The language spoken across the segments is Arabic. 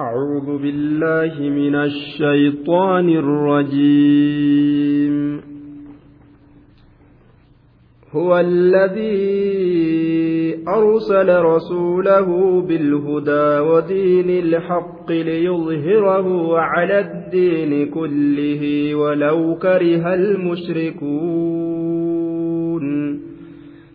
أعوذ بالله من الشيطان الرجيم. هو الذي أرسل رسوله بالهدى ودين الحق ليظهره على الدين كله ولو كره المشركون.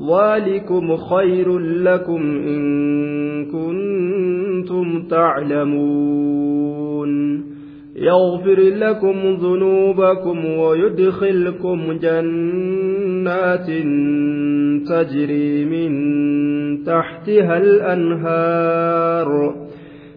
ذلكم خير لكم إن كنتم تعلمون. يغفر لكم ذنوبكم ويدخلكم جنات تجري من تحتها الأنهار.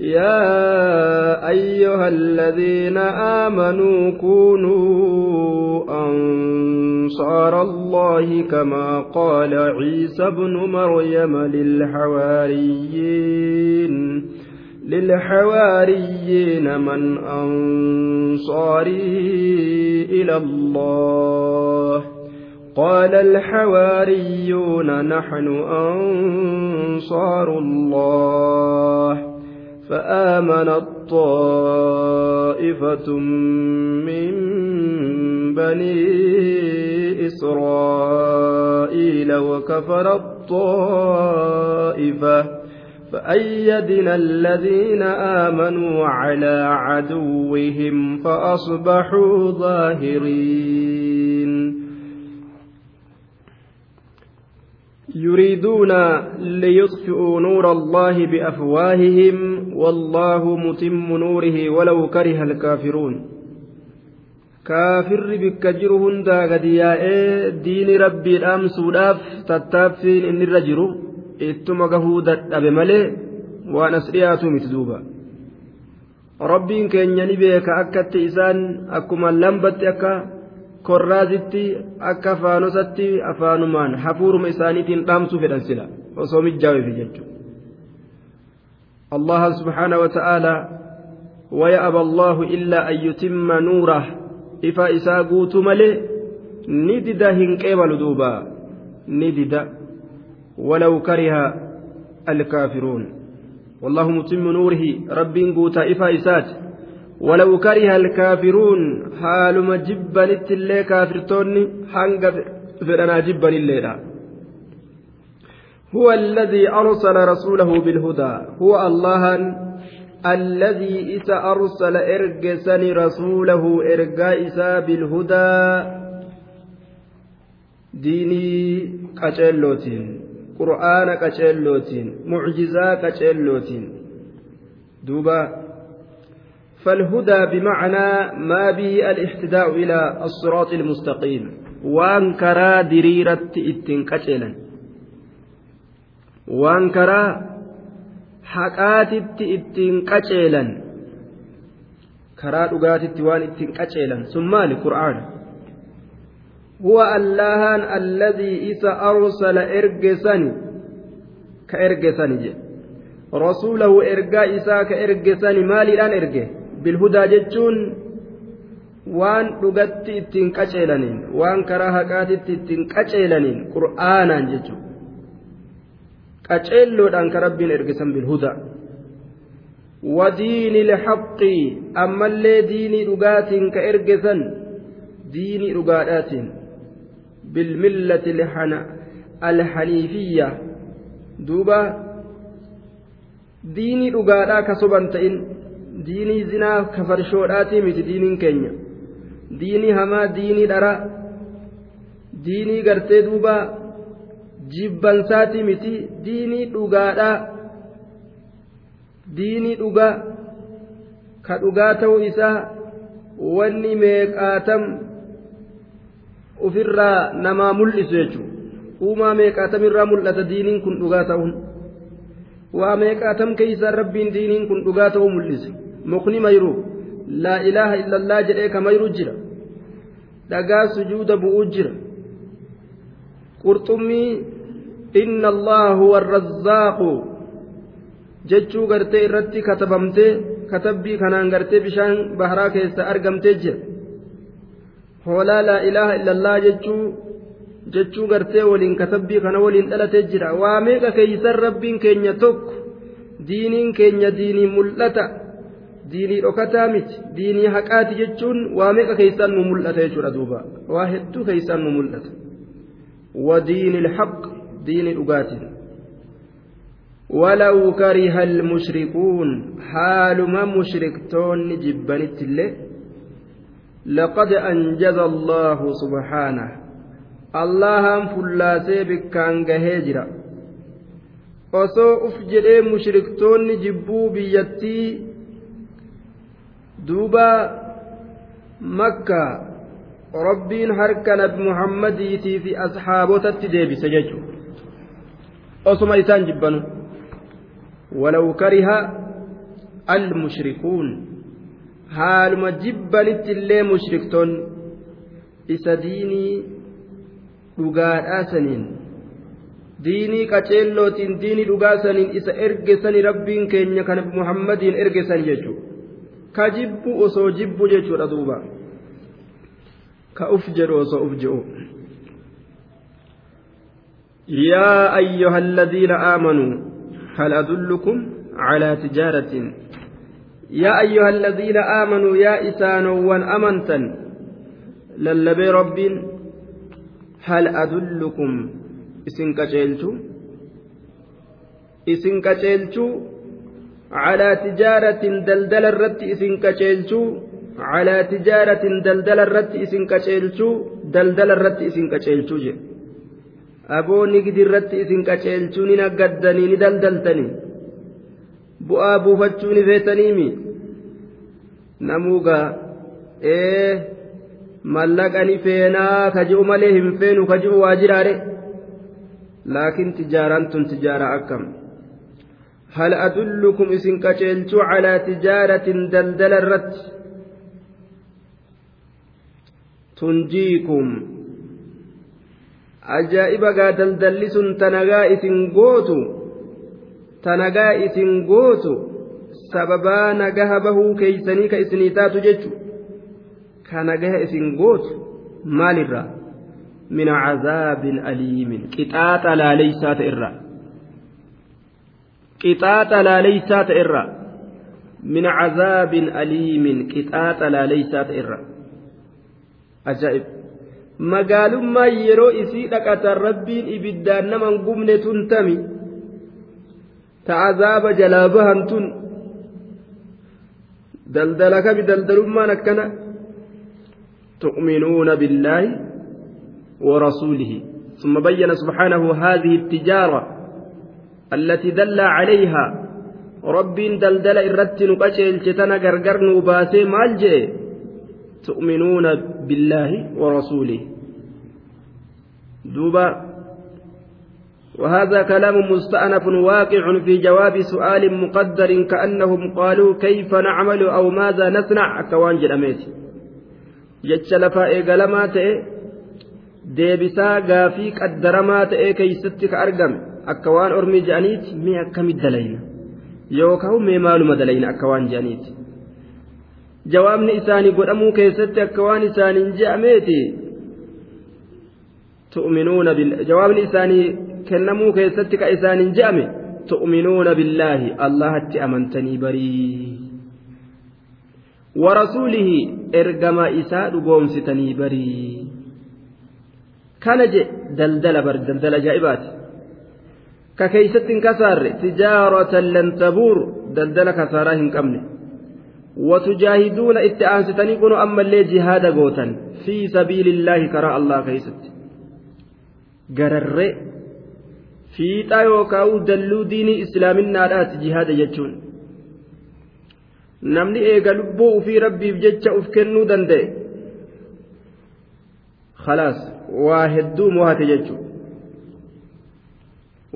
يا أيها الذين آمنوا كونوا أنصار الله كما قال عيسى بن مريم للحواريين. للحواريين من أنصاري إلى الله. قال الحواريون نحن أنصار الله. فآمنت طائفة من بني إسرائيل وكفرت طائفة فأيدنا الذين آمنوا على عدوهم فأصبحوا ظاهرين. يريدون ليطفئوا نور الله بأفواههم والله متم نوره ولو كره الكافرون كافر بك جر هندا قد دين ربي الأمسوداف تتافين إن الرجل إتما قهودة أبي ملي وأنا سريات متدوبا rabbiin keenya ni beeka akkatti isaan akkuma lambatti akka korraazitti akka afaanosatti afaanumaan hafuuruma isaaniitiin dhaamsuu fedhan sila osoo mijjaaweef jechuudha. الله سبحانه وتعالى ويأبى الله إلا أن يتم نوره. إفا إسا قوت ملي ندد هنكيبل دوبا ندد ولو كره الكافرون. والله متم نوره رب قوت إفا إسات ولو كره الكافرون حال مجبا اللي كافرتون حنق فرنا جبا الليلة. هو الذي أرسل رسوله بالهدى هو الله الذي إذا أرسل إرجسني رسوله إرجاء بالهدى. ديني كاتشيلوتين قرآن كاتشيلوتين معجزة كاتشيلوتين دوبا فالهدى بمعنى ما به الاهتداء إلى الصراط المستقيم وانكرا دريرة إتن كاتشيلا waan karaa haqaatitti ittiin qaceelan karaa dhugaatitti waan ittiin qaceelan. Sun maali? Qur'aana هو اللهان الذي إذا أرسل إرجسني كإرجسني رسوله إرجاء إسا كإرجسني مالي الآن إرجه بالهدى jechuun waan dhugatti ittiin qaceelaniin waan karaa haqaatitti ittiin qaceelaniin qur'aanaan jechuudha. Qaceelloodhaan ka rabbiin ergisan bilhudaa ودين الحق أما اللي ديني رقات كإرجسا ديني رقات بالملة الحنا الحنيفية. دوبا ديني رقاتا كسبان تئن ديني زنا كفرشوراتي مت دين كينيا. diinii hamaa diinii dhara diinii gartee duuba jibbansaati miti diinii dhugaadha diinii dhugaa ka dhugaa ta'uu isaa wanni meeqaatam ofirraa namaa mul'isu jechuudha uumaa meeqaatamirraa mul'ata diiniin kun dhugaa ta'uun waa meeqaatam keeysaan rabbiin diiniin kun dhugaa ta'uu mul'ise mukni mayruu laa ilaaha illallaa jedhee ka mayruu jira dhagaa sujuuda bu'uu jira qurxummii inna allaha huwa arrazzaaqu jechuu gartee irratti katabamtee katabbii kanaan gartee bishaan baharaa keessa argamtee jira hoolaa laa ilaaha illallaa jechuu jechuu gartee waliin katabbii kana waliin dhalatee jira waa meeqa keeysan rabbiin keenya tokko diiniin keenya diinii mul'ata diinii dhokataa miti diinii haqaati jechuun waa meeqa keeysan nu mul'ata jechuudha duuba waa hedduu keeysan nu mul'ata ودين الحق دين الأقاتل ولو كره المشركون حال ما مشركتون جبنت الله لقد أنجز الله سبحانه allahan fullaasee bikkaan gahee jira osoo uf jedhee mushriktoonni jibbuu biyyattii duuba makka rabbiin harka nabi muhammadiitii fi asxaabotatti deebise jechuudha walaw kariha almushrikuun haaluma jibbanitti illee mushriktoonni isa diinii dhugaadhaa saniin diinii qaceellootiin diinii dhugaa saniin isa ergesani rabbiin keenya kan muhammadiin ergesan jechuudha ka jibbu osoo jibbu jechuudha duuba ka uf jedhu osoo uf jedhu يا أيها الذين آمنوا هل أدلكم على تجارة؟ يا أيها الذين آمنوا يا إسان وان أمنتا للبي رب هل أدلكم؟ إسن كجيلتو؟ إسن كجيلتو على تجارة دلدل الرت إسن كجيلتو على تجارة دلدل الرت إسن كجيلتو دلدل الرت إسن كجيلتو جي. aboo nigdi irratti isin qaceelchuu ni naggaddanii ni daldaltanii bu'aa buufachuu ni feetaniimi namuugaa ee mallaqa ni feenaa ka ji'u malee hin feenu ka ji'u waa jiraare laakiin tijaaraan tun tijaaraa akkam هل أدلكم إسن كتلت على تجارة دلدل الرت تنجيكم ajaa'iba gaa daldalli sun tanagaa isin gootu tanagaa isin gootu sababaa nagaha bahuu keeysanii ka isinii taatu jechu ka nagaha isin gootu maalirraa min cazaabin aliimin qixaaxa laaleysaa ta irraa qixaaxa laaleysaa ta irraa min cazaabin aliimin qixaaxa laaleysaa ta irraa ajaa'ib magaalummaa yeroo isii dhaqatan rabbiin ibiddaan naman gubne tun tami ta azaaba jalaa bahan tun daldala kami daldalummaan akkana تؤمنون بالله ورسوله ثم بين سبحانه هذه التجارة التي دل عليها رب دلدل إرت نقشل تتنا غرغر نوباسي مالجي تؤمنون بالله ورسوله. دوبا. وهذا كلام مستأنف واقع في جواب سؤال مقدر كأنهم قالوا كيف نعمل أو ماذا نصنع؟ كوان جرميت جتش لفا إيقالما تئ ديبسا غافي قدرما تئ ستك أرقم أكوان أرمي جانيت مي أكم الدلين يوكاو مي مالو مدلين أكوان جانيت. Jawaabni isaanii godhamuu keessatti akka waan isaaniin je'ameeti tu'minuuna jawaabni isaanii kennamuu keessatti ka isaaniin je'ame tu'minuuna billaahi allahatti amantanii barii warasuulihi ergama isaa dhugoomsitanii barii kana je daldala bar daldala ajaa'ibaati ka keeysatti hin kasaarre tijaaratan lan tabuur daldala kasaaraa hin qabne watujaahiduuna itti aansitanii kunu ammallee jihaada gootan fi sabiilillaahi karaa allah keeysatti gararree fiixaa yookaan dalluu diinii islaaminaadhaati jihaada jechuun namni eega lubbuu ufii rabbiif jecha uf kennuu danda'e khalaas waa hedduu mo'ate jechuudha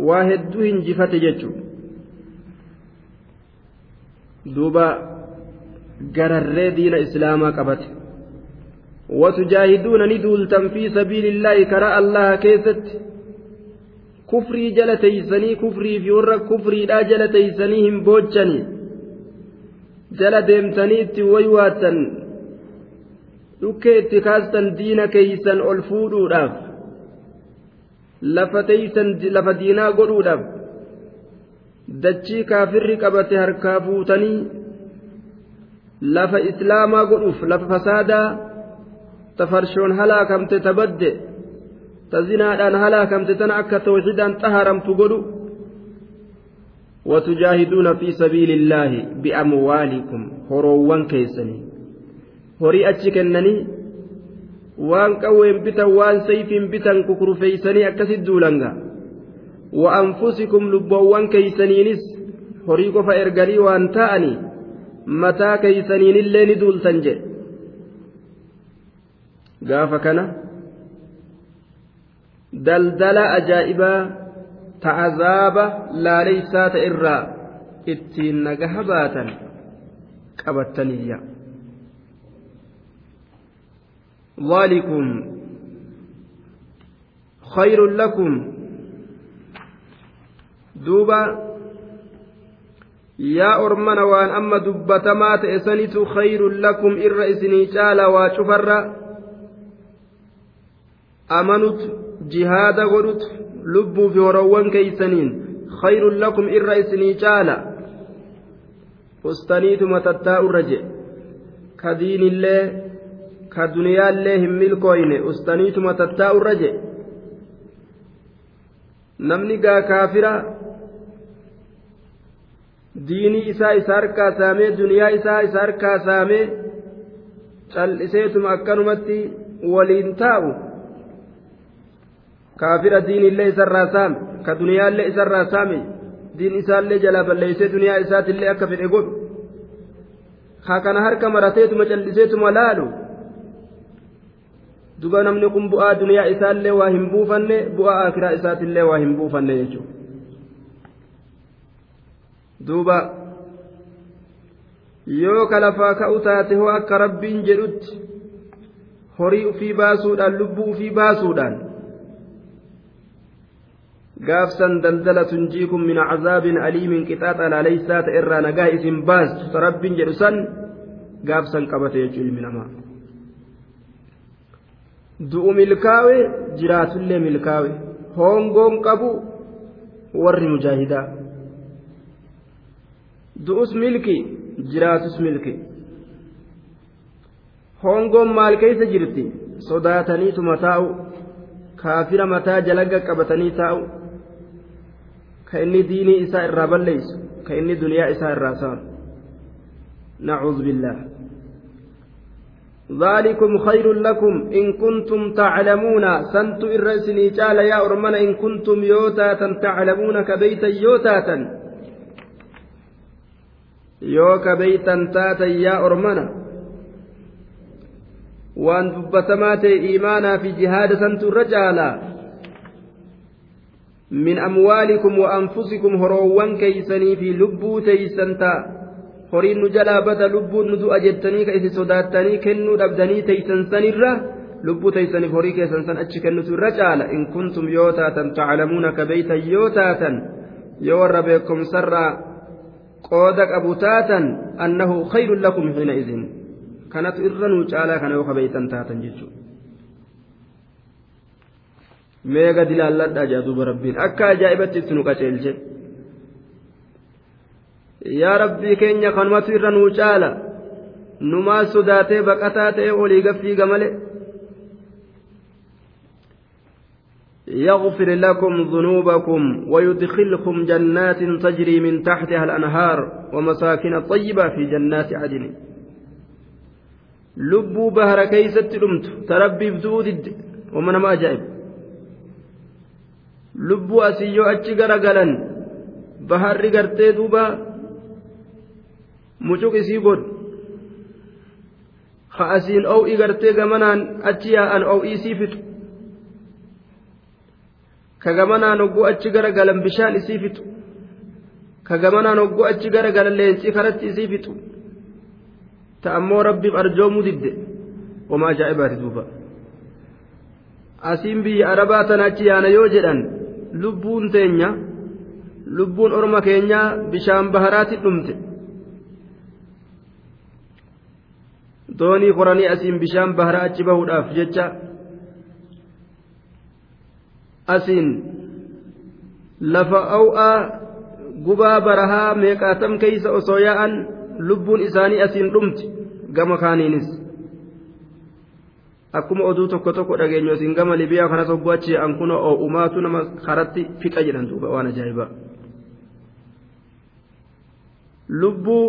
waa hedduu hinjifate jechuudha duuba gararree diina islaamaa qabate watujaahiduuna ni duultan fi sabiilillaahi karaa allaha keessatti kufrii jala teeysanii kufrii fi warra kufriidhaa jala teeysanii hin boochanii jala deemtanii itti waywaattan dhukkee itti kaastan diina keeysan ol fuudhuudhaaf lafa teeysan lafa diinaa godhuudhaaf dachii kaafirri qabate harkaa fuutanii lafa islaamaa godhuuf lafa fasaadaa tafarshoon halaakamte tabadde ta zinaadhaan halaakamte tana akka tawxiidaan xaharamtu godhu watujaahiduuna fi sabiili illaahi biamwaalikum horoowwan keessanii horii achi kennanii waan qawween bitan waan sayfiin bitan kukurfeeysanii akkasit duulanga wa anfusikum lubboowwan keeysaniinis horii qofa erganii waan ta'anii mataa keeysaniinillee ni duultan jedhe gaafa kana daldala ajaa'ibaa ta'azaaba laaleysaa ta irraa ittiin nagaha baatan qabattaniyya ذلكم خير لكم دوبا yaa ormana waan amma dubbatamaa ta'e sanitu khayrun lakum irra isinii caala waa cufarra amanut jihaada godhut lubbuu fi horoowwan keeysaniin khayrun lakum irra isinii caala ustaniituma tattaa'urra je ka diinillee ka duniyaallee hin milkooyne ustaniituma tattaa'urra je namni gaa kaafira diinii isaa isa harkaa saamee duniyaa isaa isa harkaa saamee cal'iseetuma akkanumatti waliin taa'u kaafira diinillee isarraa saame ka duniyaallee isarraa saame diin isaallee jalaa balleeysee duniyaa isaatillee akka fedhe godhu. Haa kana harka marateetuma cal'iseetuma laalu. Duba namni kun bu'aa duniyaa isaallee waa hin buufanne bu'aa akiraa isaatillee waa hin buufanne jechuudha duuba yoo ka lafaa ka'u taate hoo akka rabbiin jedhutti horii ufii baasuudhaan lubbuu ufii baasuudhaan gaafsan daldala tunjiikum min cazaabin aliimin qixaaxa laaleysaa ta irraa nagaa isin baastu ta rabbiin jedhu san gaafsan qabate jechuu ilmi namaa. Du'u milkaawe jiraatullee milkaawe hongoon qabu warri mujaahidaa du'us milki jiraatus milki hongoon maal keeysa jirti sodaataniituma taa'u kaafira mataa jalaga qabatanii taa'u ka inni diinii isaa irraa balleeysu ka inni duniyaa isaa irraa saanu nacuudhu billaah ذلكم خير لكم إن كنتم تعلمون سنت إرسني جال يا أرمنا إن كنتم يوتاتا تعلمون كبيتا يوتاتا يوك بيتا تاتا يا أرمنا وأن دبتمات إيمانا في جهاد سنت الرجالا من أموالكم وأنفسكم هروان كيسني في لبو تيسنتا horiin nu jalaa bada lubbuun nu du'a jettanii ka isin sodaattanii kennuu dhabdanii teeysan sanirra lubbuu teeysaniif horii keessan san achi kennutu irra caala in kuntum yoo taatan taclamuuna ka beeytan yoo taatan yoo warra beekumsarraa xiina izin kanatu irra nuu caalaa kana yoo ka beeytan taatan jechuudha meega dilaalladhaa jaa duuba rabbiin akka ajaa'ibatti itti nu qaceelche yaa rabbii keenya kanumatu irra nuu caala numaa sodaatee baqataa ta'e olii gaffiiga male يغفر لكم ذنوبكم ويدخلكم جنات تجري من تحتها الأنهار ومساكن طيبة في جنات عدن lubbuu bahara keeysatti dhumtu tarabbiif du'uu didde wama nama ajaa'ib lubbuu asii yoo achi garagalan baharri gartee duuba mucuq isii godhu ka asiin ow'ii gartee gamanaan achi ka gamanaan hogguu achi garagalan bishaan isii fixu. Ka gamanaan hogguu achi garagalan leencii karatti isii fixu. Ta ammoo rabbiif arjoomuu didde wama ajaa'ibaati duuba. Asiin biyya arabaa tana achi yaana yoo jedhan lubbuun teenya lubbuun orma keenyaa bishaan baharaatti dhumte. Doonii qoranii asiin bishaan baharaa achi bahuudhaaf jecha asiin lafa aw'aa gubaa barahaa meeqaatam keeysa osoo yaa'an lubbuun isaanii asiin dhumti gama kaaniinis. Akkuma oduu tokko tokko dhageenyu asiin gama libiyaa kanas hogguu achi an kun umaatu nama karatti fixa jedhan duuba waan ajaa'ibaa lubbuu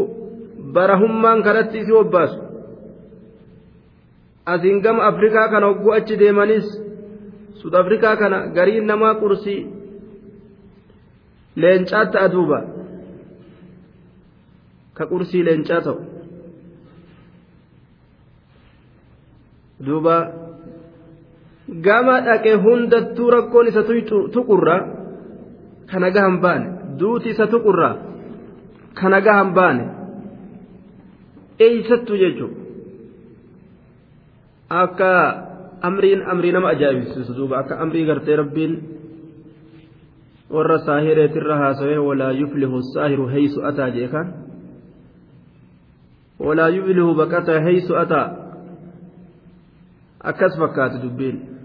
barahummaan karatti isi hobbaasu asiin gama afrikaa kana hogguu achi deemanis sud afrikaa kana gariin namaa qursii leencaatti aduuba. Ka qursii leencaa ta'u. Duuba. Gama dhaqe hundattuu rakkoon isa tuqurra kana gahan baane. Duuti isa tuqurra kana gahan baane. Eeysattuu jechuudha akka amriin amrii nama ajaa'ibsiisu duuba akka amrii gartee rabbiin warra saahireetirra haasawee walaa yuflihu saahiru heeysu ataa jeekaan walaa yuflihu baqataa heeysu ataa akkas fakkaatu dubbiin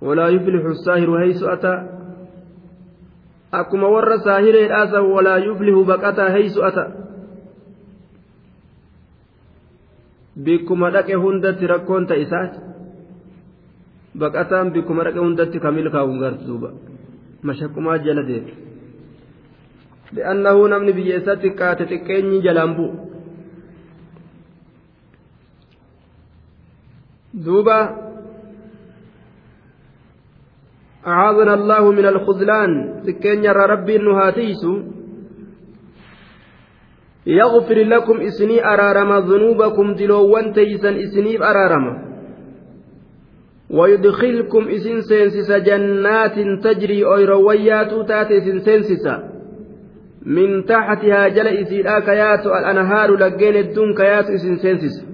walaa yuflixu saahiru haysu ataa akkuma warra saahireedhaasan walaa yuflihu baqataa haysu ata bikkuma dhaqe hundatti rakkoon ta isaati baqataan bikkuma dhaqe hundatti ka milkaa'uun gartu duuba mashaqqumaa jala deeme li'annahu namni biyya isatti qaate xiqqeenyi jalaan bu'u دوبا أعاذنا الله من الخذلان سكين يرى ربي النهاتيس يغفر لكم إسني أرارم ذنوبكم دلوان تيسا إسنيف أرارم. ويدخلكم إسن سينسس جنات تجري أيرويات تاتي إسن سينسس. من تحتها جل إسير آكيات الأنهار لقين الدون كيات إسن سينسس.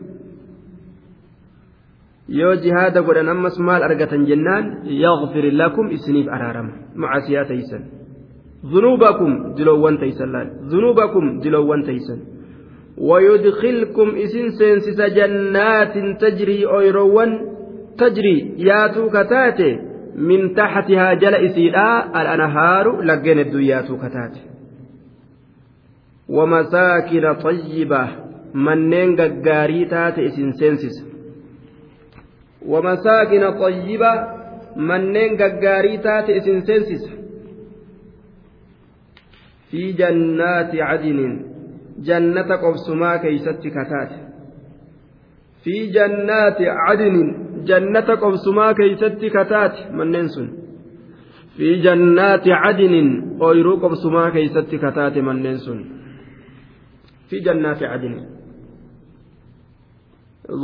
yoo jihaada godhan ammas maal argatan jennaan yaghfir lakum isiniif araarama macasiyaa taysan ذنوبكم دلوان تيسن ذنوبكم دلوان تيسن ويدخلكم إسن سينسس جنات تجري أيروان. تجري ياتو كتاتي. من تحتها جل إسيلا الأنهار لقين الدوياتو كتاتي. ومساكن طيبة. منين قاري تاتي إسن سينسس. ومساكن طيبة. منين قاري تاتي إسن سنسس في جنات عدن جنة قبسما كيست كتات. في جنات عدن جنة قبسما كيست كتات. منين سن؟ في جنات عدن أيرو قبسما كيست كتات. منين سن؟ في جنات عدن.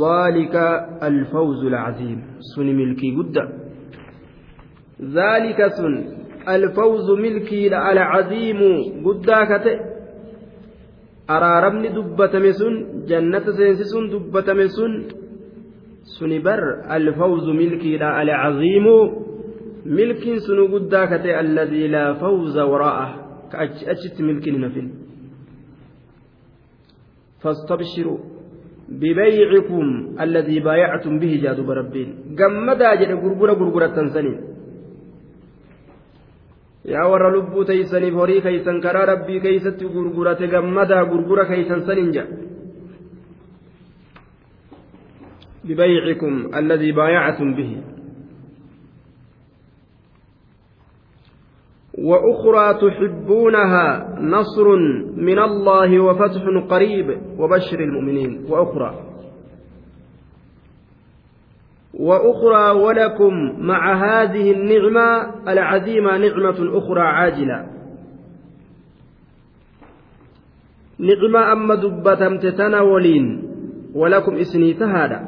ذلك الفوز العظيم. سن ملكي قد ذلك سن. الفوز ملكي العظيم قد كتئ araaramni dubbatame sun jannata seensisuun dubbatame sun suni bar alfawzu milkiidha alcaziimu milkiin sunu guddaa kate alladii laa fawza waraa'ah ka achi achitti milkiin hin hafin fastabshiruu ببيعكم الذي بايعتم به جادو بربين جمدا جد غرغره غرغره yaa warra lubbuu teeysaniif horii keeysan karaa rabbii keeysatti gurgurate gammadaa gurgura keeysan sanin jedha ببيعكم الذي بايعتم به وأخرى تحبونها نصر من الله وفتح قريب وبشر المؤمنين وأخرى وأخرى ولكم مع هذه النعمة العظيمة نعمة أخرى عاجلة. نعمة أما دبتمت تناولين ولكم إسني تهادا.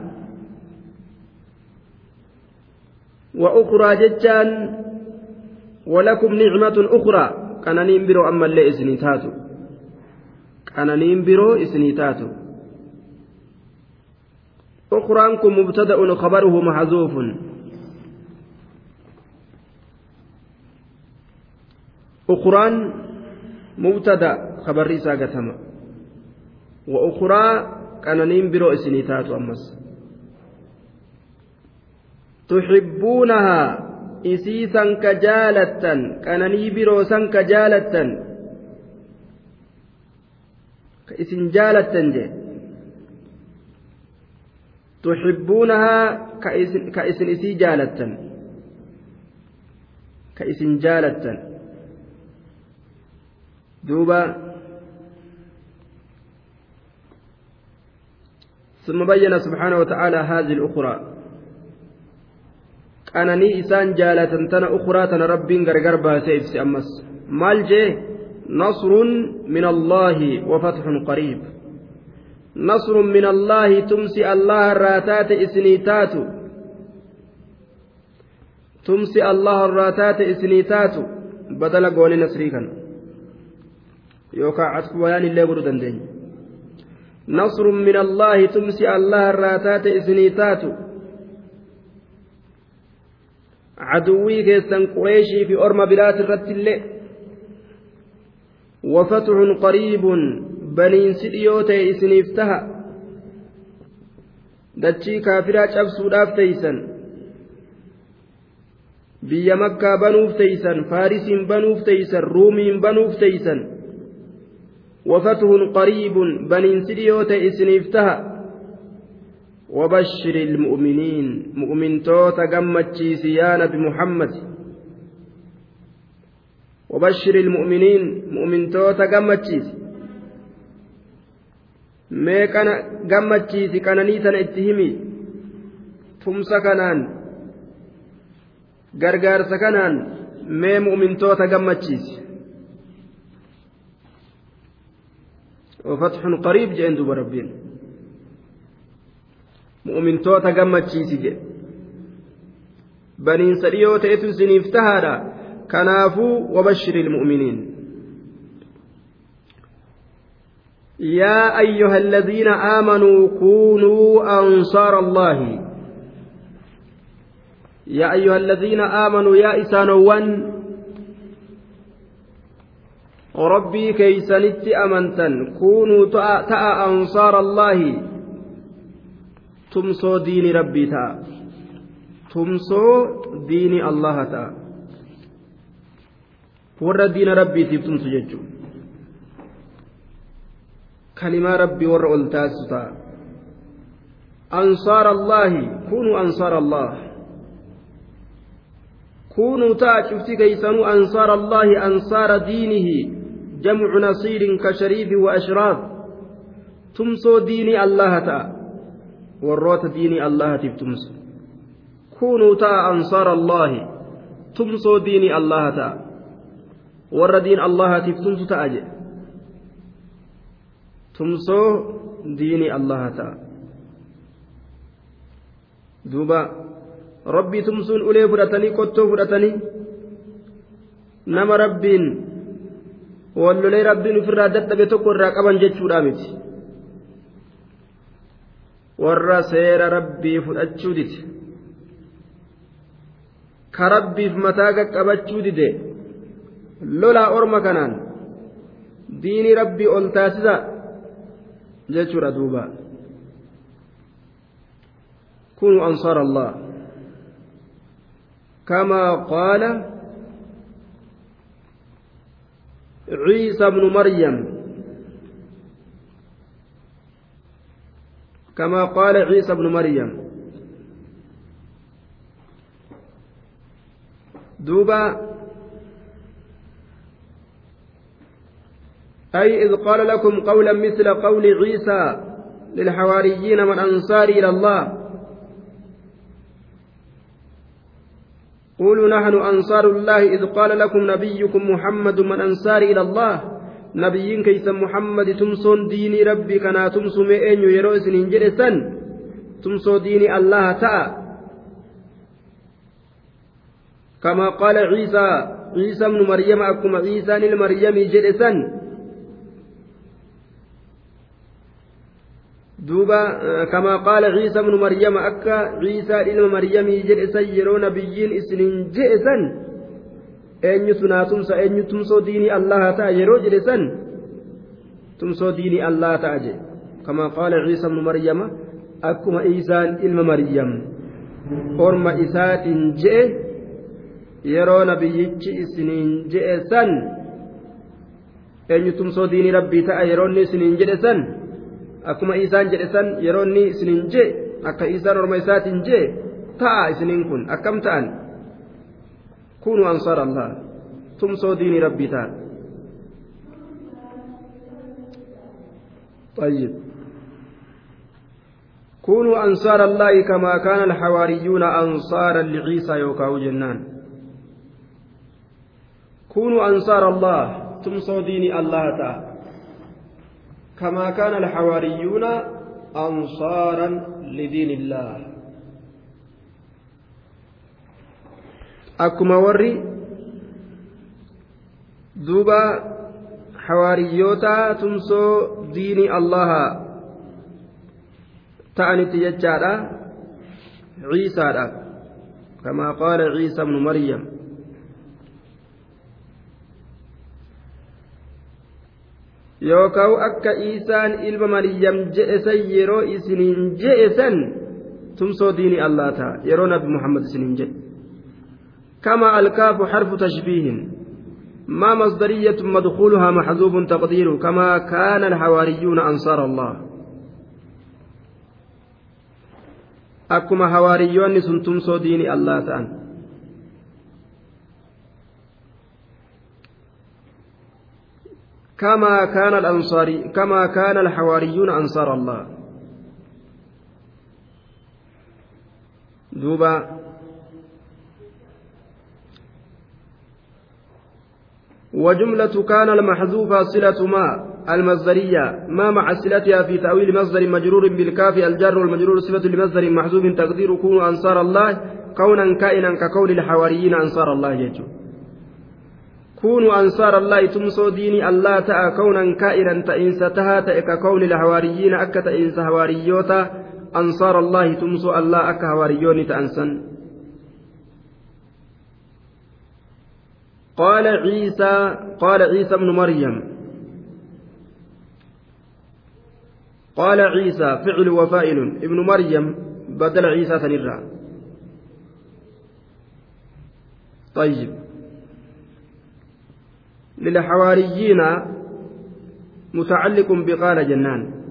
وأخرى ججان ولكم نعمة أخرى. كان برو أما اللي إسني تاتو. كان برو إسني تاتو. أخرانكم مبتدأ خبره محذوف. أخران مبتدأ خبر ريسا قتم وأخرى كان برو إسني تاتو أمس. تحبونها isiisan ka jaalattan qananii biroo san ka jaalattan ka isin isii jaalattan ka isin jaalattan duuba ثم بين سبحانه وتعالى هذه الأخرى qananii isaan jaalatan tana ukuraa tana rabbiin gargar baasee ibsi ammas maal jee nasrun min allaahi wafatxun qariib nasrun min allaahi tumsi allaha irraa taate isinii taatu tumsi allaha irraa taate isinii taatu badala goone nasrii kana yookaan casfu bayaan illee godhuu dandeenya nasrun min allaahi tumsi allaha irraa taate isinii taatu caduwwii keessan qureeshii baniinsi dhiyoo ta'e isiniif taha dachii kaafiraa cabsuudhaaf teeysan biyya makkaa banuuf teeysan faarisiin banuuf teeysan ruumiin banuuf teeysan qariibun baniinsi dhiyoo ta'e isiniif taha وبشر المؤمنين مؤمن توتا قمتشي سيانة بمحمد وبشر المؤمنين مؤمن توتا قمتشي mee kana gammachiisi kananii tana itti himi tumsa kanaan gargaarsa kanaan mee mu'mintoota gammachiisi وفتح قريب جئن دوب ربين mu'mintoota gammachiisi jedhe baniinsa dhiyoo ta'etu isiniif tahaadha kanaafuu wabashiri ilmu'miniin يا أيها الذين آمنوا كونوا أنصار الله. يا أيها الذين آمنوا يا إسانوان. ربي كيسنت أمنتا كونوا تأ أنصار الله. tumsoo diini rabbii ta'a tumsoo diini allaha ta'a warra diina rabbiitiif tumsu jechuudha warra ol taasisu ta'a ansaar allaahi kunuu ansaar allah كونوا تاجفتي كيسنوا أنصار الله أنصار دينه جمع نصير كشريف وأشراف تمسو ديني الله warroota diinii allahatiif tumsu kunuu ta'a ansaara allaahi tumsoo diinii allaha ta'a warra diin allahatiif tumsu ta'a jedhe tumsoo diinii allaha ta'a. Duuba rabbii tumsuun ulee fudhatanii qottoo fudhatanii nama rabbiin wallolee rabbiin ofirraa dadhabe tokko irraa qaban jechuudha miti. Warra seera rabbii fudhachuu dide. Ka rabbiif mataa qaqqabachuu dide. Lolaa orma kanaan diini rabbii ol taasisa jechuudha duuba كونوا أنصار الله. كما قال عيسى بن مريم. كما قال عيسى بن مريم. دوبا أي إذ قال لكم قولا مثل قول عيسى للحواريين من أنصار إلى الله. قولوا نحن أنصار الله إذ قال لكم نبيكم محمد من أنصار إلى الله. نبيين كيس محمد تمسون ديني ربي كنا تمسو مئين يروس ننجرسا تمسو ديني الله تأ. كما قال عيسى عيسى ابن مريم أكما عيسى المريم جرسا duuba eh, kamaa qaala ciisa ibnu maryama akka ciisaa ilma maryamii jedhe san yeroo nabiyyiin isinin jedhe san eenyu sunaa tumsa eenyu tumsoo diinii allaha ta'a yeroo jedhe san tumsoo diinii allaha ta'a jedhe. Kamaa qaala ciisa ibnu maryama akkuma iisaan ilma maryam orma isaatiin jedhe yeroo nabiyyichi isinin jedhe san eenyu tumsoo diinii rabbii ta'a yeroonni isinin isiniin jedhe san akkuma isaan jedhe san yeroo inni isiniin je'e akka isaan orma isaatiin je'e ta'a isiniin kun akkam ta'an? كونوا أنصار الله تمسوا دين ربي تعالى طيب كونوا أنصار الله كما كان الحواريون أنصارا لعيسى يوكاو جنان كونوا أنصار الله تمسوا دين الله تعالى كما كان الحواريون أنصارا لدين الله akkuma warri duuba hawaariyyoota tumsoo diinii allaha ta'anitti jechaadha ciisaadha kamaa qaala ciisa ibnu maryam yookaan akka isaan ilma maryam je'esan yeroo isiniin je'esan tumsoo diinii allah ta'a yeroo nabi muhammad isiniin jedhe كما الكاف حرف تشبيه ما مصدرية مدخولها محذوف تقدير كما كان الحواريون أنصار الله أكما حواريون سنتم صدين الله تعالى كما كان الأنصاري كما كان الحواريون أنصار الله. دوبا. وجملة كان المحذوفة صلة ما المصدرية ما مع صلتها في تأويل مصدر مجرور بالكاف الجر والمجرور صفة لمصدر محذوف تقدير كونوا أنصار الله كونا كائنا كقول الحواريين أنصار الله يجو كونوا أنصار الله تمسوا ديني الله تأى كونا كائنا تئنس تها كقول الحواريين أكا تئنس حواريوتا أنصار الله تمسوا الله أكا حواريون تأنسن. قال عيسى قال عيسى ابن مريم. قال عيسى فعل وفائل ابن مريم بدل عيسى ثنيرا طيب. للحواريين متعلق بقال جنان.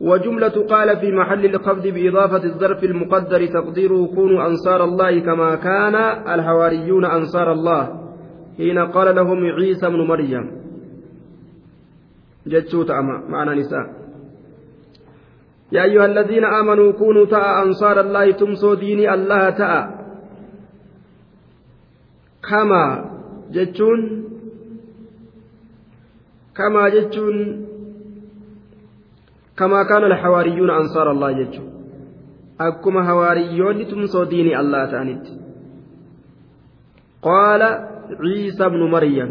وجملة قال في محل الخفض بإضافة الظرف المقدر تقديره كونوا أنصار الله كما كان الحواريون أنصار الله. حين قال لهم عيسى بن مريم. جتشوت أما معنى نساء. يا أيها الذين آمنوا كونوا تاء أنصار الله تمسوا ديني الله تاء. كما جتشون كما جتشون كما كان الحواريون أنصار الله يجو أكما هواريون تمسو ديني الله تانيت قال عيسى بن مريم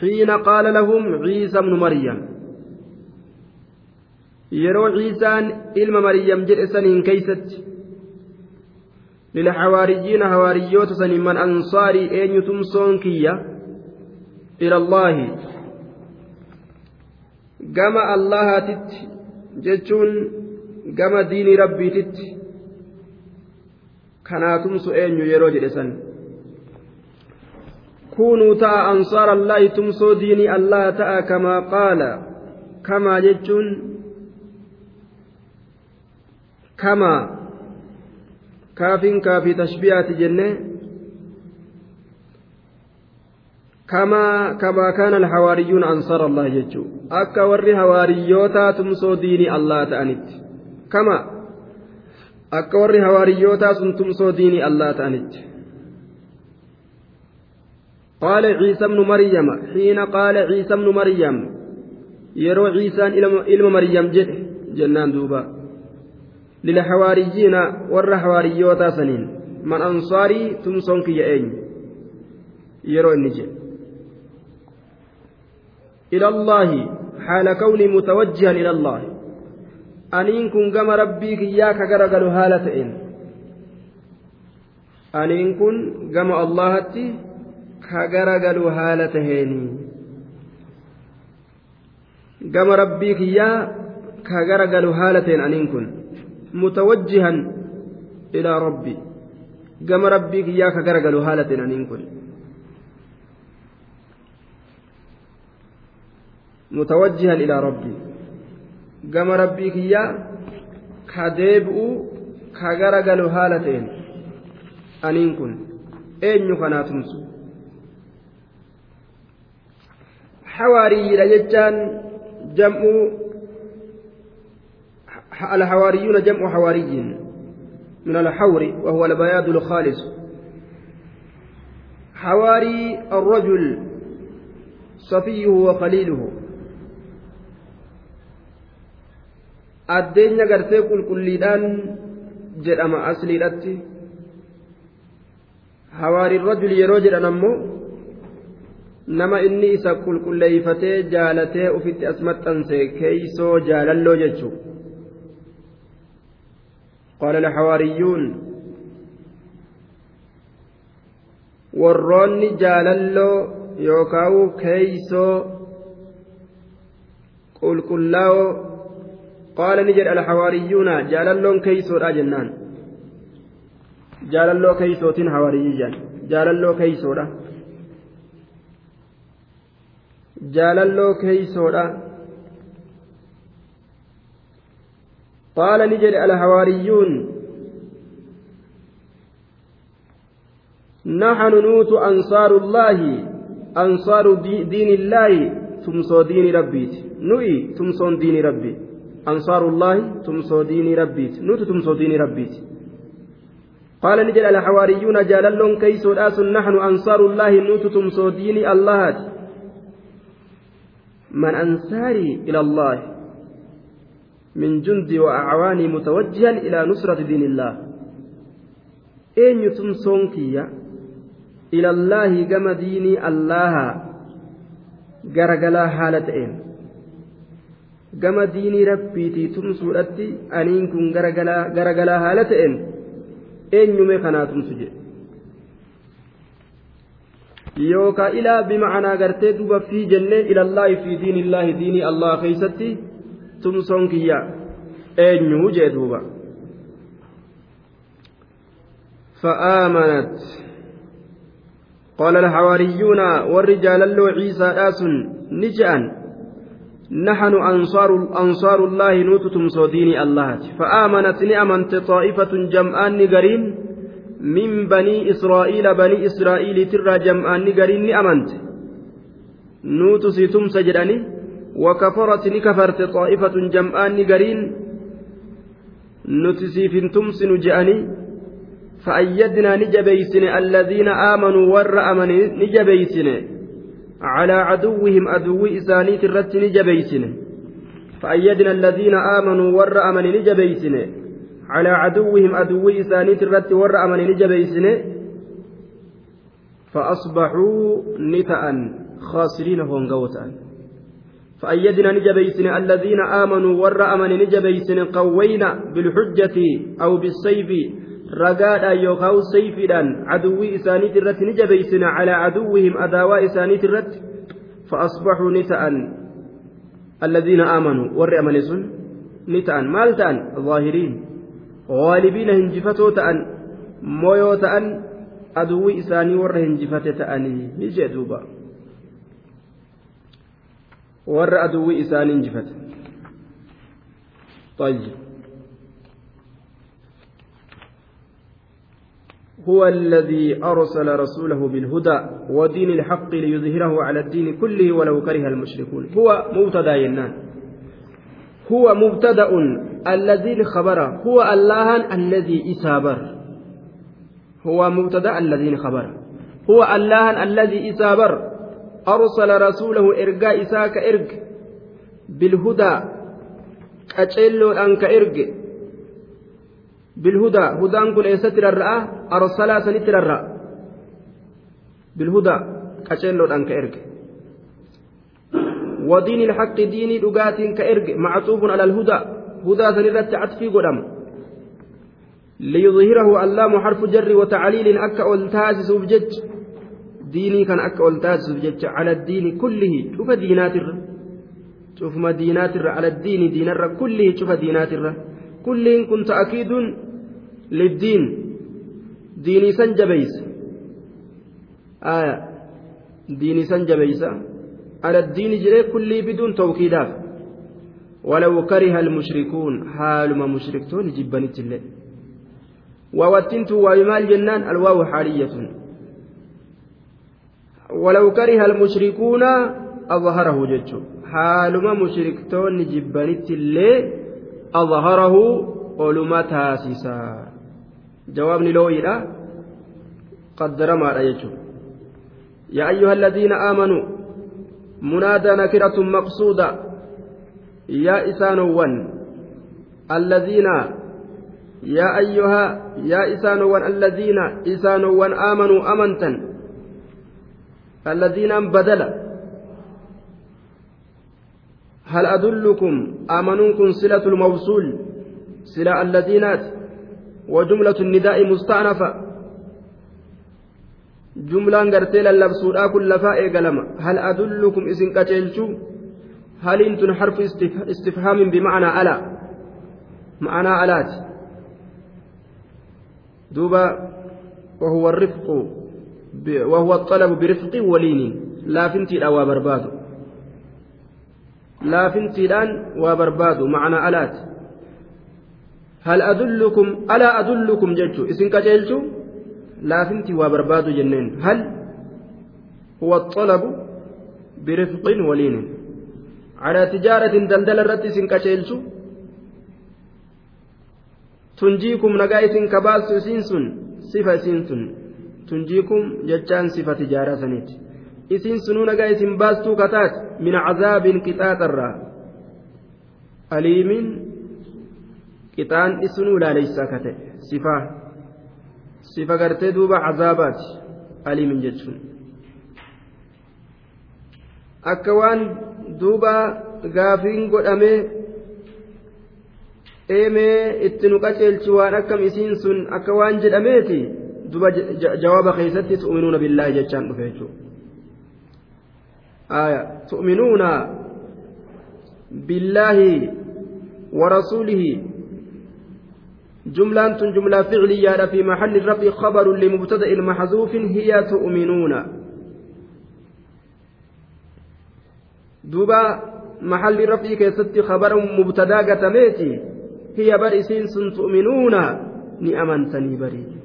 حين قال لهم عيسى بن مريم yeroo ciisaan ilma maryam jedhe saniin keeysatti lilxawaariyyiina hawaariyyoota saniin man ansaarii eenyu tumsoon kiyya ila allaahi gama allahatitti jechuun gama diinii rabbiititti kanaatumsu eenyu yeroo jedhe san kunuu ta'a ansaara allaahi tumsoo diinii allaha ta'a kamaa qaala kamaa jechuun kamaa kaafin kaafii tashbihaati jenne كما كما كان الحواريون أنصار الله يجو. أكا ور حواريوتا تمسو ديني الله تأنت كما أكا ور حواريوتا تمسو ديني الله تأنت قال عيسى ابن مريم حين قال عيسى ابن مريم يرو عيسى إلى مريم جد جنان دوبا. للحواريين ور حواريوتا سنين من أنصاري تمسونك يا أين يرو النجي إلى الله حال كوني متوجها إلى الله أنين كن قم ربيك إياك قرقل هالتين أنين كن قم الله كقرقل هالتين قم ربيك إياك كقرقل هالتين أنين كن متوجها إلى ربي قم ربيك إياك كقرقل هالتين أنين كن متوجها إلى ربي قام ربي كيا كديبؤ كغرقل هالتين أنين كن أين كناتمس حواري لجتان جمع الحواريون جمع حواري من الحور وهو البياض الخالص حواري الرجل صفيه وخليله addeenya gartee qulqulliidhaan jedhama asliidhatti hawaariin rajul yeroo jedhan ammoo nama inni isa qulqulleeyfatee jaalatee ufitti as maxxanse keeysoo jaalalloo jechuu قال الحواريون warroonni jaalalloo yookaawu keeysoo qulqullaa'oo qaala ni jedha alhawaariyyuuna jaalalloon keeysoodha jennaan jaalalloo keeysootiin hawaariyyiyyan jaalalloo keeysoodha jaalalloo keeysoodha ni jedhe alhawaariyyuun نحن نوت أنصار الله أنصار دين الله تمصو دين ربيت نوي تمصون دين ربي. أنصار الله تمسو ديني ربيت نوت تمسو ديني ربيت قال نجل الحواريون جاللون كيسو الآس نحن أنصار الله نوت تمسو ديني الله. من أنصاري إلى الله. من جند وأعواني متوجها إلى نصرة دين الله أين تمسون كيا إلى الله كما ديني الله غرغلا حالتين gama diinii rabbiitii tumsuudhatti aniin kun garagalaa haala ta'een eenyume kanaa tumsu jedhe yookaa ilaa bimacnaa gartee duba fi jennee ilallaahi fi diinillaahi diinii allah keeysatti tumsoon kiyya eenyu jee duuba? فآمنت قال الحواريون والرجال اللو عيسى آس نجأن نحن أنصار أنصار الله نوتتم صديني الله فآمنت نعمت طائفة جمعان نقرين من بني إسرائيل بني إسرائيل ترى جمعان نقرين نأمنت نوتسيتم سجدني وكفرت نكفرت طائفة جمعان نقرين. نتسيفنتم سنجأني فأيدنا نجبيسن الذين آمنوا ور أمن نجبيسن. على عدوهم أدو إسانيت الرت نجبيسن. فأيدنا الذين آمنوا ور أمن نجبيسن. على عدوهم أدو إسانيت الرت ور أمن نجبيسن. فأصبحوا نتأ خاسرين هونغوتا فأيدنا نجبيسن الذين آمنوا ور أمن نجبيسن قوينا بالحجة أو بالسيف sayfiidhaan aduwwii isaaniiti irratti ni jabeeysina calaa aduwwihim adaawaa isaaniiti irratti fa'asbaxuu ni ta'an alladhiina aamanuu warri amane sun ni ta'an maal ta'an zaahiriin waalibiina hinjifatoo ta'an moyoo ta'an aduwwii isaanii warra hinjifate ta'anii ni jee duuba warra aduwwii isaanii hinjifate طيب هو الذي أرسل رسوله بالهدى ودين الحق ليظهره على الدين كله ولو كره المشركون هو مبتدا ينان هو مبتدا الذي خبر هو الله الذي إسابر هو مبتدا الذي خبر هو الله الذي إسابر أرسل رسوله إرجاء إساك إرج بالهدى أجلو أنك إرج. بالهدى هدى كن إيستر الرأى أرسل سنتر الرأى بالهدى أجلو أنك إرج. ودين الحق ديني دقات كإرج معطوف على الهدى هدى سنرت عطفي قدم. ليظهره اللام حرف جر وتعليل أكا أولتاز سبجج ديني كان أولتاز سبجج على الدين كله شوف دينات الر شوف ما دينات الر على الدين دين الر كله شوف دينات الر كله كنت أكيد للدين ديني سنجبيس آية ديني سنجبيس على الدين جري كله بدون توكيدات ولو كره المشركون حال ما مشركتون جبنت الله ووتنت ويمال جنان الواو حالية ولو كره المشركون أظهره ججو حالما مشركتون جبنت اللي أظهره ولما تاسسا جوابني لو إلى قدر ما رأيته يا أيها الذين آمنوا منادى نكرة مقصودة. يا إسانوان الذين يا أيها يا إسانوان الذين إسانوان آمنوا أمنتا الذين بدل. هل أدلكم آمنوكم صلة الموصول؟ صلة الذينات وجملة النداء مستأنفة. جملة قرتي للبسودا كل فائق لما هل أدلكم إذن كتلتو هل انتن حرف استفهام بمعنى ألا؟ معنى ألات. دوبا وهو الرفق. وهو الطلب برفق ولين لا فنتي لا وبرباد لا فنتي الآن وبرباد معنى ألات هل أدلكم ألا أدلكم جدت إسن كجلت لا فنتي وبرباد جنين هل هو الطلب برفق ولين على تجارة دلدل الرد إسن كجلت tunjiikum nagaa isin kabaastu isiin sun sifa isiin sun tunjiikum jechaan sifa tijaaraa saniiti isiin sunuu nagaa isin baastuu kataat min cazaabin qixaaxarraa. Aliimiin qixaan isunuu laaleysaa kate. Sifaa sifa gartee duuba cazaabaati aliimiin jechuun. Akka waan duuba gaafiin godhamee eemee itti nu qaceelchi waan akkam isiin sun akka waan jedhameeti duba jawaaba keessatti tu'minuuna billaahi jechaan dhufe jechuudha. تؤمنون بالله ورسوله جملة جملة فعلية في محل الرفع خبر لمبتدأ محذوف هي تؤمنون دوبا محل الرفع كيست خبر مبتدأ قتميتي هي برئسين تؤمنون نأمنتني بري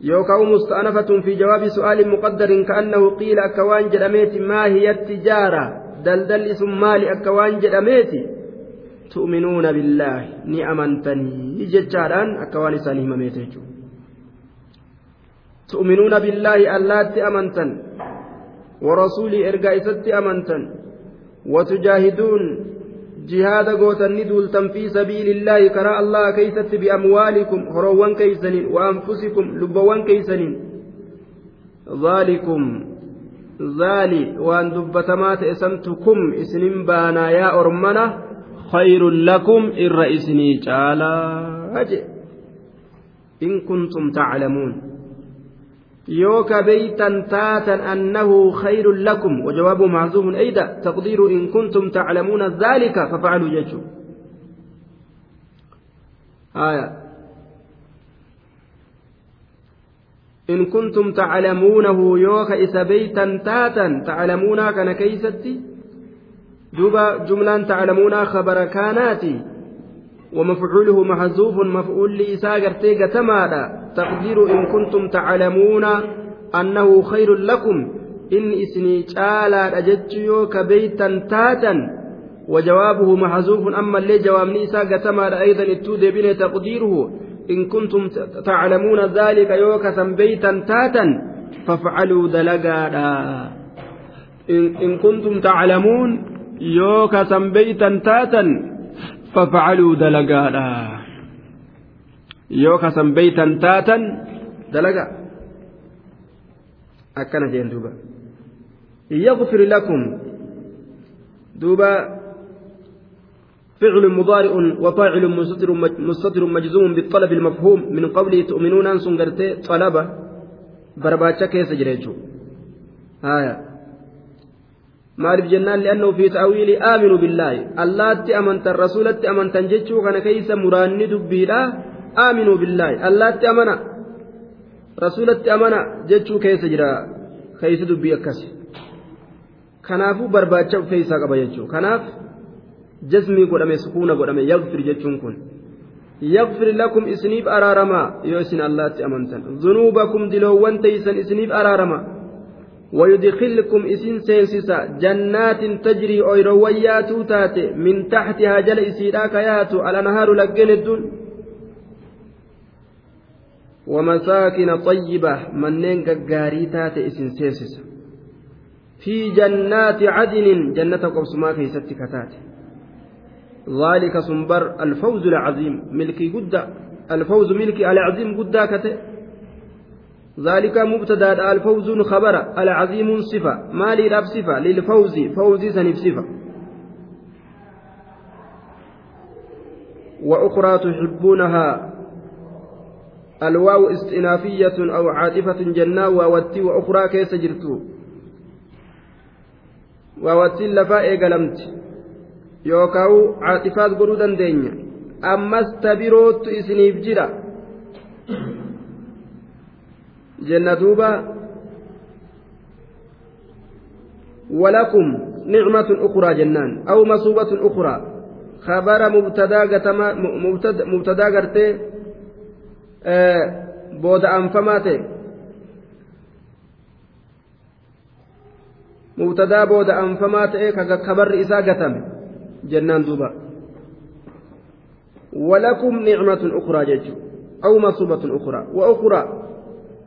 يوكاو مستأنفة في جواب سؤال مقدر كأنه قيل أكوان جرميت ما هي التجارة دلدل مالي أكوان جرميت تؤمنون بالله نأمنتني ججاران أكوان ساني مميتجو تؤمنون بالله ألات أمنتن ورسولي إرقائست أمنتن وتجاهدون duultan fi sabiilillaahi karaa allah keeysatti biamwaalikum horoowwan keeysaniin waanfusikum lubbawwan keeysaniin zaalikum zaali waan dubbatamaa ta'e santu kum isinin baanaa yaa ormana khayrun lakum irra isinii caalaa je in kuntum taclamuun يوكا بيتا تاتا أنه خير لكم وجواب معزوم أيضا تقدير إن كنتم تعلمون ذلك ففعلوا يجو آية إن كنتم تعلمونه يوكا إذا بيتا تاتا تعلمون كان كيستي دوبا جملة تعلمون خبر كاناتي ومفعوله محذوف مفعول لإساء قرتي قتمادا تقدير إن كنتم تعلمون أنه خير لكم إن إسني تعالى أجتشيو كبيتا تاتا وجوابه محذوف أما اللي جواب نيسا قتمادا أيضا التود بن تقديره إن كنتم تعلمون ذلك يوكسا بيتا تاتا فافعلوا دلقادا إن, كنتم تعلمون يوكسا بيتا تاتا فافعلوا يوكسا بيتا تاتا دلقا أكنا جين دوبا يغفر لكم دوبا فعل مضارع وفاعل مستتر مستتر مجزوم بالطلب المفهوم من قوله تؤمنون أن سنغرتي طلبة برباتشا كيس جريتشو آية maaliif jennaan li'annahu fi ta'wiili aaminu billaahi? Allaatti amantan rasulatti amantan jechuu kana keeysa muraanni dubbiidha aaminuu billaahi allaatti amana rasulatti amana jechuu keessa jira keeysi dubbii akkasi kanaafuu barbaacha of keeysaa qaba jechuu kanaaf jazmii godhame sukuuna godhame yagfir jechuun kun yagfir lakum isiniif araaramaa yoo isin allaatti amantan zunuubakum diloowwan teeysan isiniif araaramaa ويدخلكم إسين سينسسا جنات تجري أيرويات تاتي من تحتها جل إسيراك ياتو على نهار لقين الدون ومساكن طيبة منين قاري تاتي إسين سينسسا في جنات عدن جنة قوسما في ستك تاتي ذلك سنبر الفوز العظيم ملكي قد الفوز ملكي العظيم قد ذلك مبتدأ الفوز خبر العظيم صفة. ما للأب صفة للفوز فوز سنف صفة. وأخرى تحبونها الواو استئنافية أو عاطفة جنة ووتي وأخرى كيس جرتو. ووتي لفا إيقلمت. يوكاو عاطفات قرودا دينيا أما استبروت إسنيف جرا. jenna duuba ولكم نعمة أخرى جنان أو مصوبة أخرى. خبر مبتدا مبتدا مبتدا قرتي آه بود أنفماتي مبتدا بود أنفماتي كخبر إسا قتم جنان دوبا ولكم نعمة أخرى جج أو مصوبة أخرى وأخرى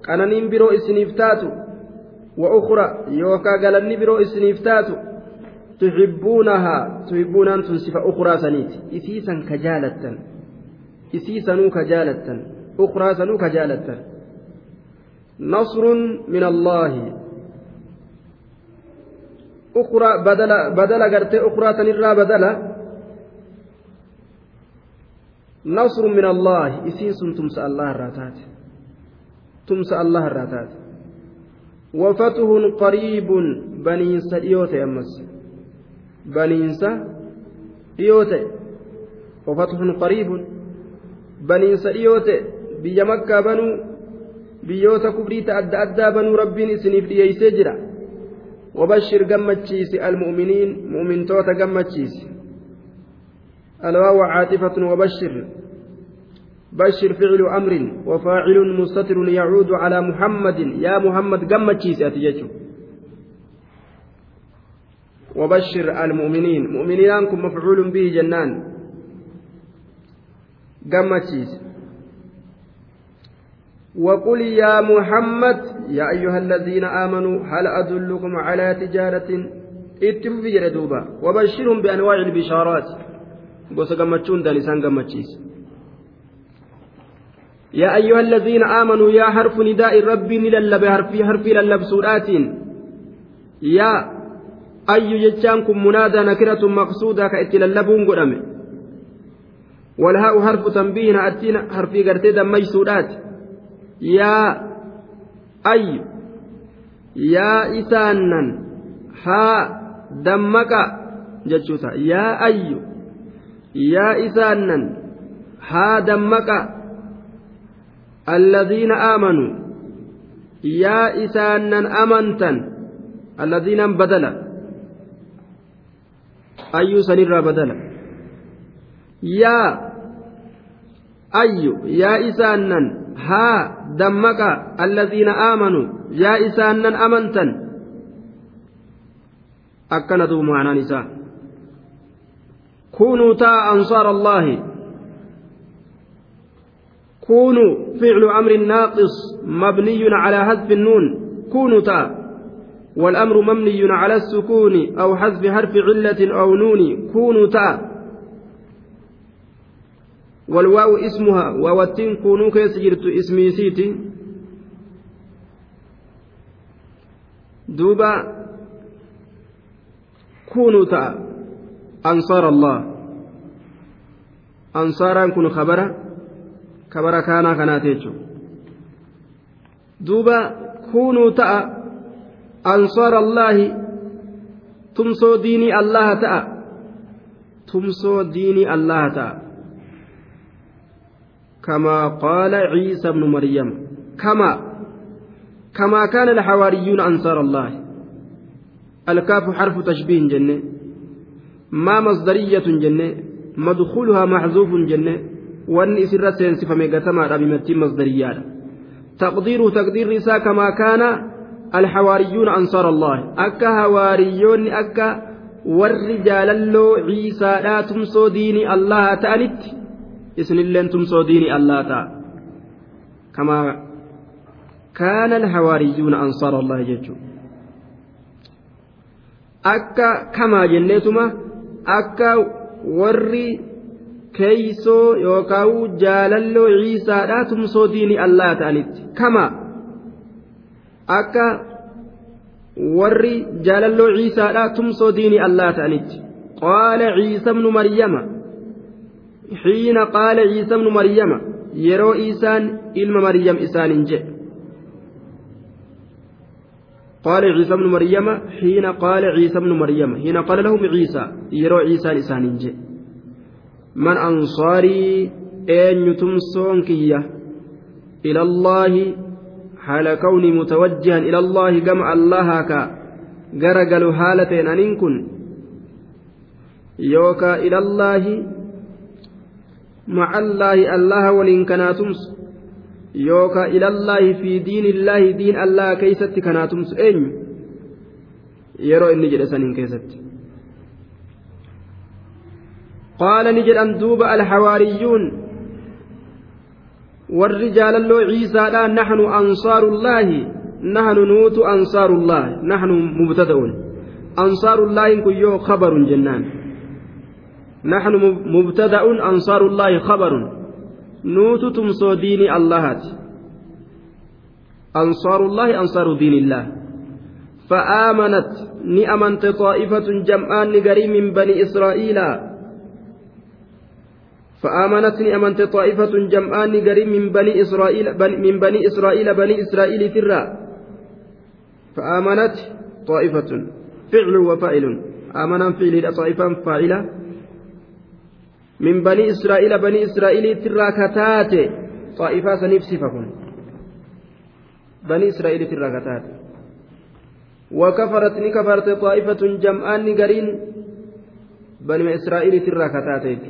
qananiin biroo isiniif taatu وأخرى يوكا قالني برو إسنيف تاتو تحبونها تحبون أنتم صفة أخرى سنيت إسيسا كجالة إسيسا كجالة أخرى سنو كجالة نصر من الله. أخرى بدل بدل قرتي أخرى تنرى بدل. نصر من الله. إسيس تمسى الله الراتات. تمسى الله الراتات. وفتح قريب بنينسا إيوتي أمس. بنينسا إيوتي. وفتح قريب بنينسا إيوتي. بيا مكة بنو biyyoota kubriita adda addaa banuu rabbiin isiniif dhiyeeysee jira wabashir gammachiisi almu'miniin mu'mintoota gammachiisi alwaawa caatifatun wabashir بشر فعل أمر وفاعل مستتر يعود على محمد يا محمد قم تشيسي وبشر المؤمنين مؤمنين مفعول به جنان قم وقل يا محمد يا أيها الذين آمنوا هل أدلكم على تجارة؟ اتفوا في دوبا وبشرهم بأنواع البشارات. يا أيها الذين آمنوا يا حرف نداء ربي نللب حرفي حرفي للب سورات. يا أي جتشانكم منادى نكرة مقصودة كأتي للبون قدام والهاء حرف تنبيه أتينا حرفي قرتي دمي سورات. يا أي يا إسانا ها دمك جتشوتا يا أي يا إسانا ها دمك الذين آمنوا يا إسانا أمنتا الذين بدل أي سنرى بدل يا ayyu yaa isaannan haa dammaqa allaziina aamanuu yaa isaannan amantan akkana duuba maanaan isaa kunuu taa ansaara allaahi كونوا فعل أمر ناقص مبني على حذف النون كونوا تا والأمر مبني على السكون أو حذف حرف علة أو نون كونوا تا والواو اسمها ووتين كونوا كيس اسمي سيتي. دوبا كونوا تا أنصار الله. أنصارا كن خبرا. خبرا كان كانت دوبا كونوا تا أنصار الله. تمسو ديني الله تا. تمسو ديني الله تا. كما قال عيسى بن مريم. كما كما كان الحواريون أنصار الله. الكاف حرف تشبيه جنة. ما مصدرية جنة. مدخولها محذوف جنة. وأن اسر سينسف ميغتما بمتي مصدرية. تقدير تقدير رسا كما كان الحواريون أنصار الله. أكا هواريون أكا والرجال اللو عيسى لا تمسو ديني الله تأنت isinilleen tumsoo diini allaa ta'a. Kamaa kaana alhawaariyyuuna ansaara allahi jechuu akka kamaa jenneetuma akka warri keeysoo yookaan jaalalloo ciisaadhaa tumsoo diini allaa ta'anitti. Kama akka warri jaalalloo ciisaadhaa tumsoo diini allaa ta'anitti. Qaala ciisa bnu maryama حين قال عيسى بن مريم يرو إيسان إلما مريم إسان جاء قال عيسى بن مريم حين قال عيسى بن مريم حين قال لهم عيسى يرو عيسى جاء من أنصاري أن يتمسون كية إلى الله حال كوني متوجها إلى الله جمع الله كا جرجل حالة أن كن. يوكا إلى الله مع الله الله ولين كناتمس يوكا إلى الله في دين الله دين الله كيست كناتمس. أين يرو إني جلسان كيست. قال نجد أن دوب الحواريون. والرجال اللو عيسى لا نحن أنصار الله. نحن نوت أنصار الله. نحن مبتدأون أنصار الله كيو خبر جنان. نحن مبتدأ أنصار الله خبر. نوت تمسو دين الله أنصار الله أنصار دين الله. فآمنت. نأمنت طائفة جمعان نقري من بني إسرائيل. فآمنت نأمنت طائفة جمعان نقري من بني إسرائيل من بني إسرائيل بني إسرائيل ترى. فآمنت طائفة. فعل وفاعل. آمنا فعل طائفة فاعلة. من بني إسرائيل بني إسرائيل تراكتات. طائفة سنفسفهم بني إسرائيل تراكتات. وكفرت نكفرت طائفة جمعان نقرين. بني إسرائيل تراكتات.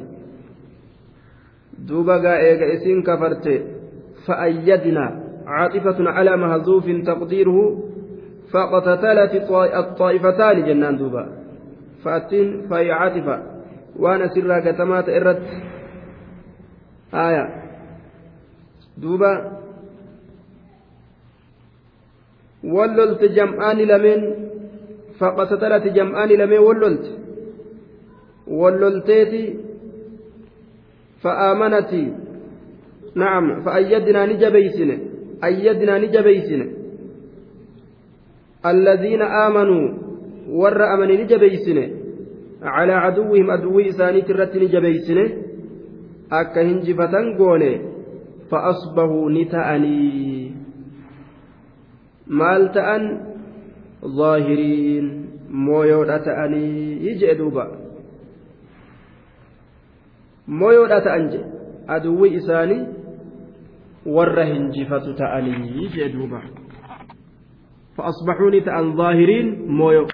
دوبا إيغا إسين كفرت. فأيدنا عاطفة على مهزوف تقديره. فقتتلت الطائفتان جنان دوبا. فأتين فهي عاطفة. Waan asirraa gatamaa ta'e irratti. Haaya duuba. Wallolte jam'aani lameen faqasatalati jam'aani lameen wallolte wallolteeti fa'aamanati na'am fa'ayyadinaa ni jabeeysine ayyadinaa ni jabeeysine. Alladhiina aamanuu warra amanii ni jabeeysine على عدوهم أدوي إساني ترتني جبيسنه أكا هنجفة قوني فأصبحوا نتأني. مال تأن؟ ظاهرين مويودا تأني يجي دوبا مويودا تأنجي أدوي إساني warra hinjifatu ta'anii jee duuba فأصبحوا نتأن ظاهرين مويو.